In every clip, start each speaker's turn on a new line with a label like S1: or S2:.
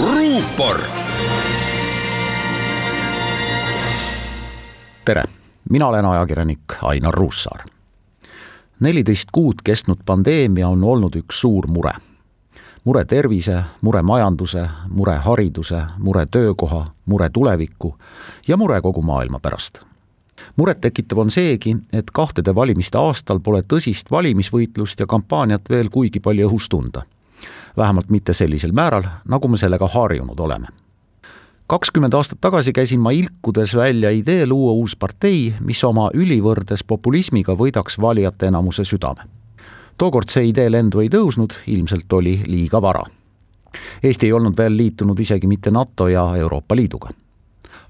S1: ruupor.
S2: tere, mina olen ajakirjanik Ainar Ruussaar. neliteist kuud kestnud pandeemia on olnud üks suur mure. mure tervise, mure majanduse, mure hariduse, mure töökoha, mure tuleviku ja mure kogu maailma pärast murettekitav on seegi, et kahtede valimiste aastal pole tõsist valimisvõitlust ja kampaaniat veel kuigi palju õhus tunda vähemalt mitte sellisel määral, nagu me sellega harjunud oleme. kakskümmend aastat tagasi käisin ma ilkudes välja idee luua uus partei, mis oma ülivõrdes populismiga võidaks valijate enamuse südame. tookord see idee lendu ei tõusnud, ilmselt oli liiga vara. Eesti ei olnud veel liitunud isegi mitte NATO ja Euroopa Liiduga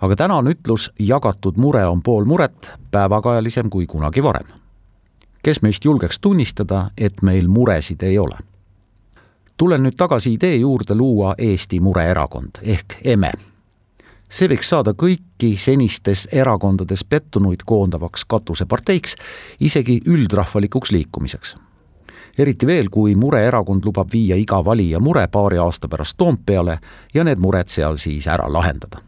S2: aga täna on ütlus jagatud mure on pool muret päevakajalisem kui kunagi varem. kes meist julgeks tunnistada, et meil muresid ei ole tulen nüüd tagasi idee juurde luua Eesti mureerakond ehk EME. see võiks saada kõiki senistes erakondades pettunuid koondavaks katuseparteiks, isegi üldrahvalikuks liikumiseks. eriti veel, kui mureerakond lubab viia iga valija mure paari aasta pärast Toompeale ja need mured seal siis ära lahendada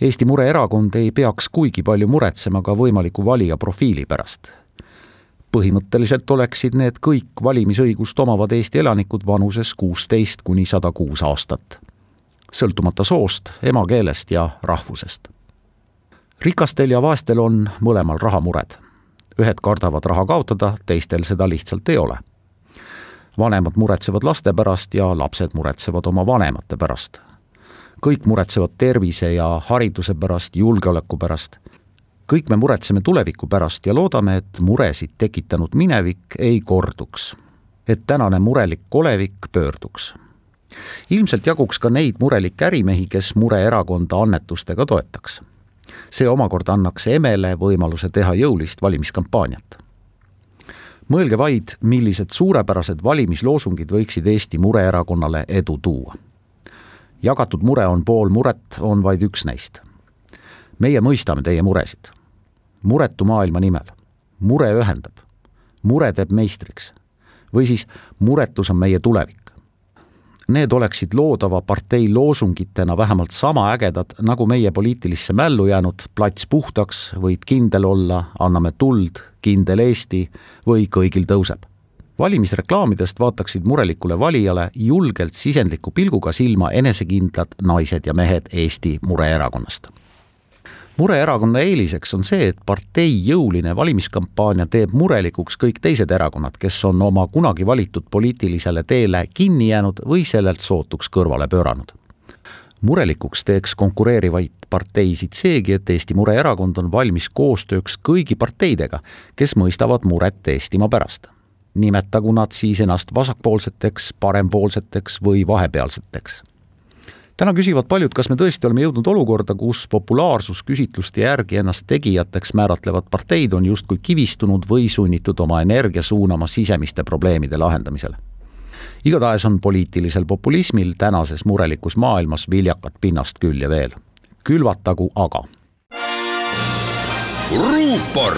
S2: Eesti Mureerakond ei peaks kuigi palju muretsema ka võimaliku valija profiili pärast põhimõtteliselt oleksid need kõik valimisõigust omavad Eesti elanikud vanuses kuusteist kuni sada kuus aastat, sõltumata soost, emakeelest ja rahvusest. rikastel ja vaestel on mõlemal rahamured. ühed kardavad raha kaotada, teistel seda lihtsalt ei ole. vanemad muretsevad laste pärast ja lapsed muretsevad oma vanemate pärast. kõik muretsevad tervise ja hariduse pärast, julgeoleku pärast kõik me muretseme tuleviku pärast ja loodame, et muresid tekitanud minevik ei korduks. et tänane murelik olevik pöörduks. ilmselt jaguks ka neid murelikke ärimehi, kes mureerakonda annetustega toetaks. see omakorda annaks Emele võimaluse teha jõulist valimiskampaaniat. mõelge vaid, millised suurepärased valimisloosungid võiksid Eesti mureerakonnale edu tuua. jagatud mure on pool muret, on vaid üks neist meie mõistame teie muresid muretu maailma nimel. mure ühendab, mure teeb meistriks. või siis muretus on meie tulevik. Need oleksid loodava partei loosungitena vähemalt sama ägedad, nagu meie poliitilisse mällu jäänud plats puhtaks, võid kindel olla, anname tuld, kindel Eesti või kõigil tõuseb valimisreklaamidest vaataksid murelikule valijale julgelt sisendliku pilguga silma enesekindlad naised ja mehed Eesti mureerakonnast mureerakonna eeliseks on see, et partei jõuline valimiskampaania teeb murelikuks kõik teised erakonnad, kes on oma kunagi valitud poliitilisele teele kinni jäänud või sellelt sootuks kõrvale pööranud. murelikuks teeks konkureerivaid parteisid seegi, et Eesti Mureerakond on valmis koostööks kõigi parteidega, kes mõistavad muret Eestimaa pärast. nimetagu nad siis ennast vasakpoolseteks, parempoolseteks või vahepealseteks täna küsivad paljud, kas me tõesti oleme jõudnud olukorda, kus populaarsusküsitluste järgi ennast tegijateks määratlevad parteid on justkui kivistunud või sunnitud oma energia suunama sisemiste probleemide lahendamisele. igatahes on poliitilisel populismil tänases murelikus maailmas viljakat pinnast küll ja veel. külvatagu aga.
S1: ruupor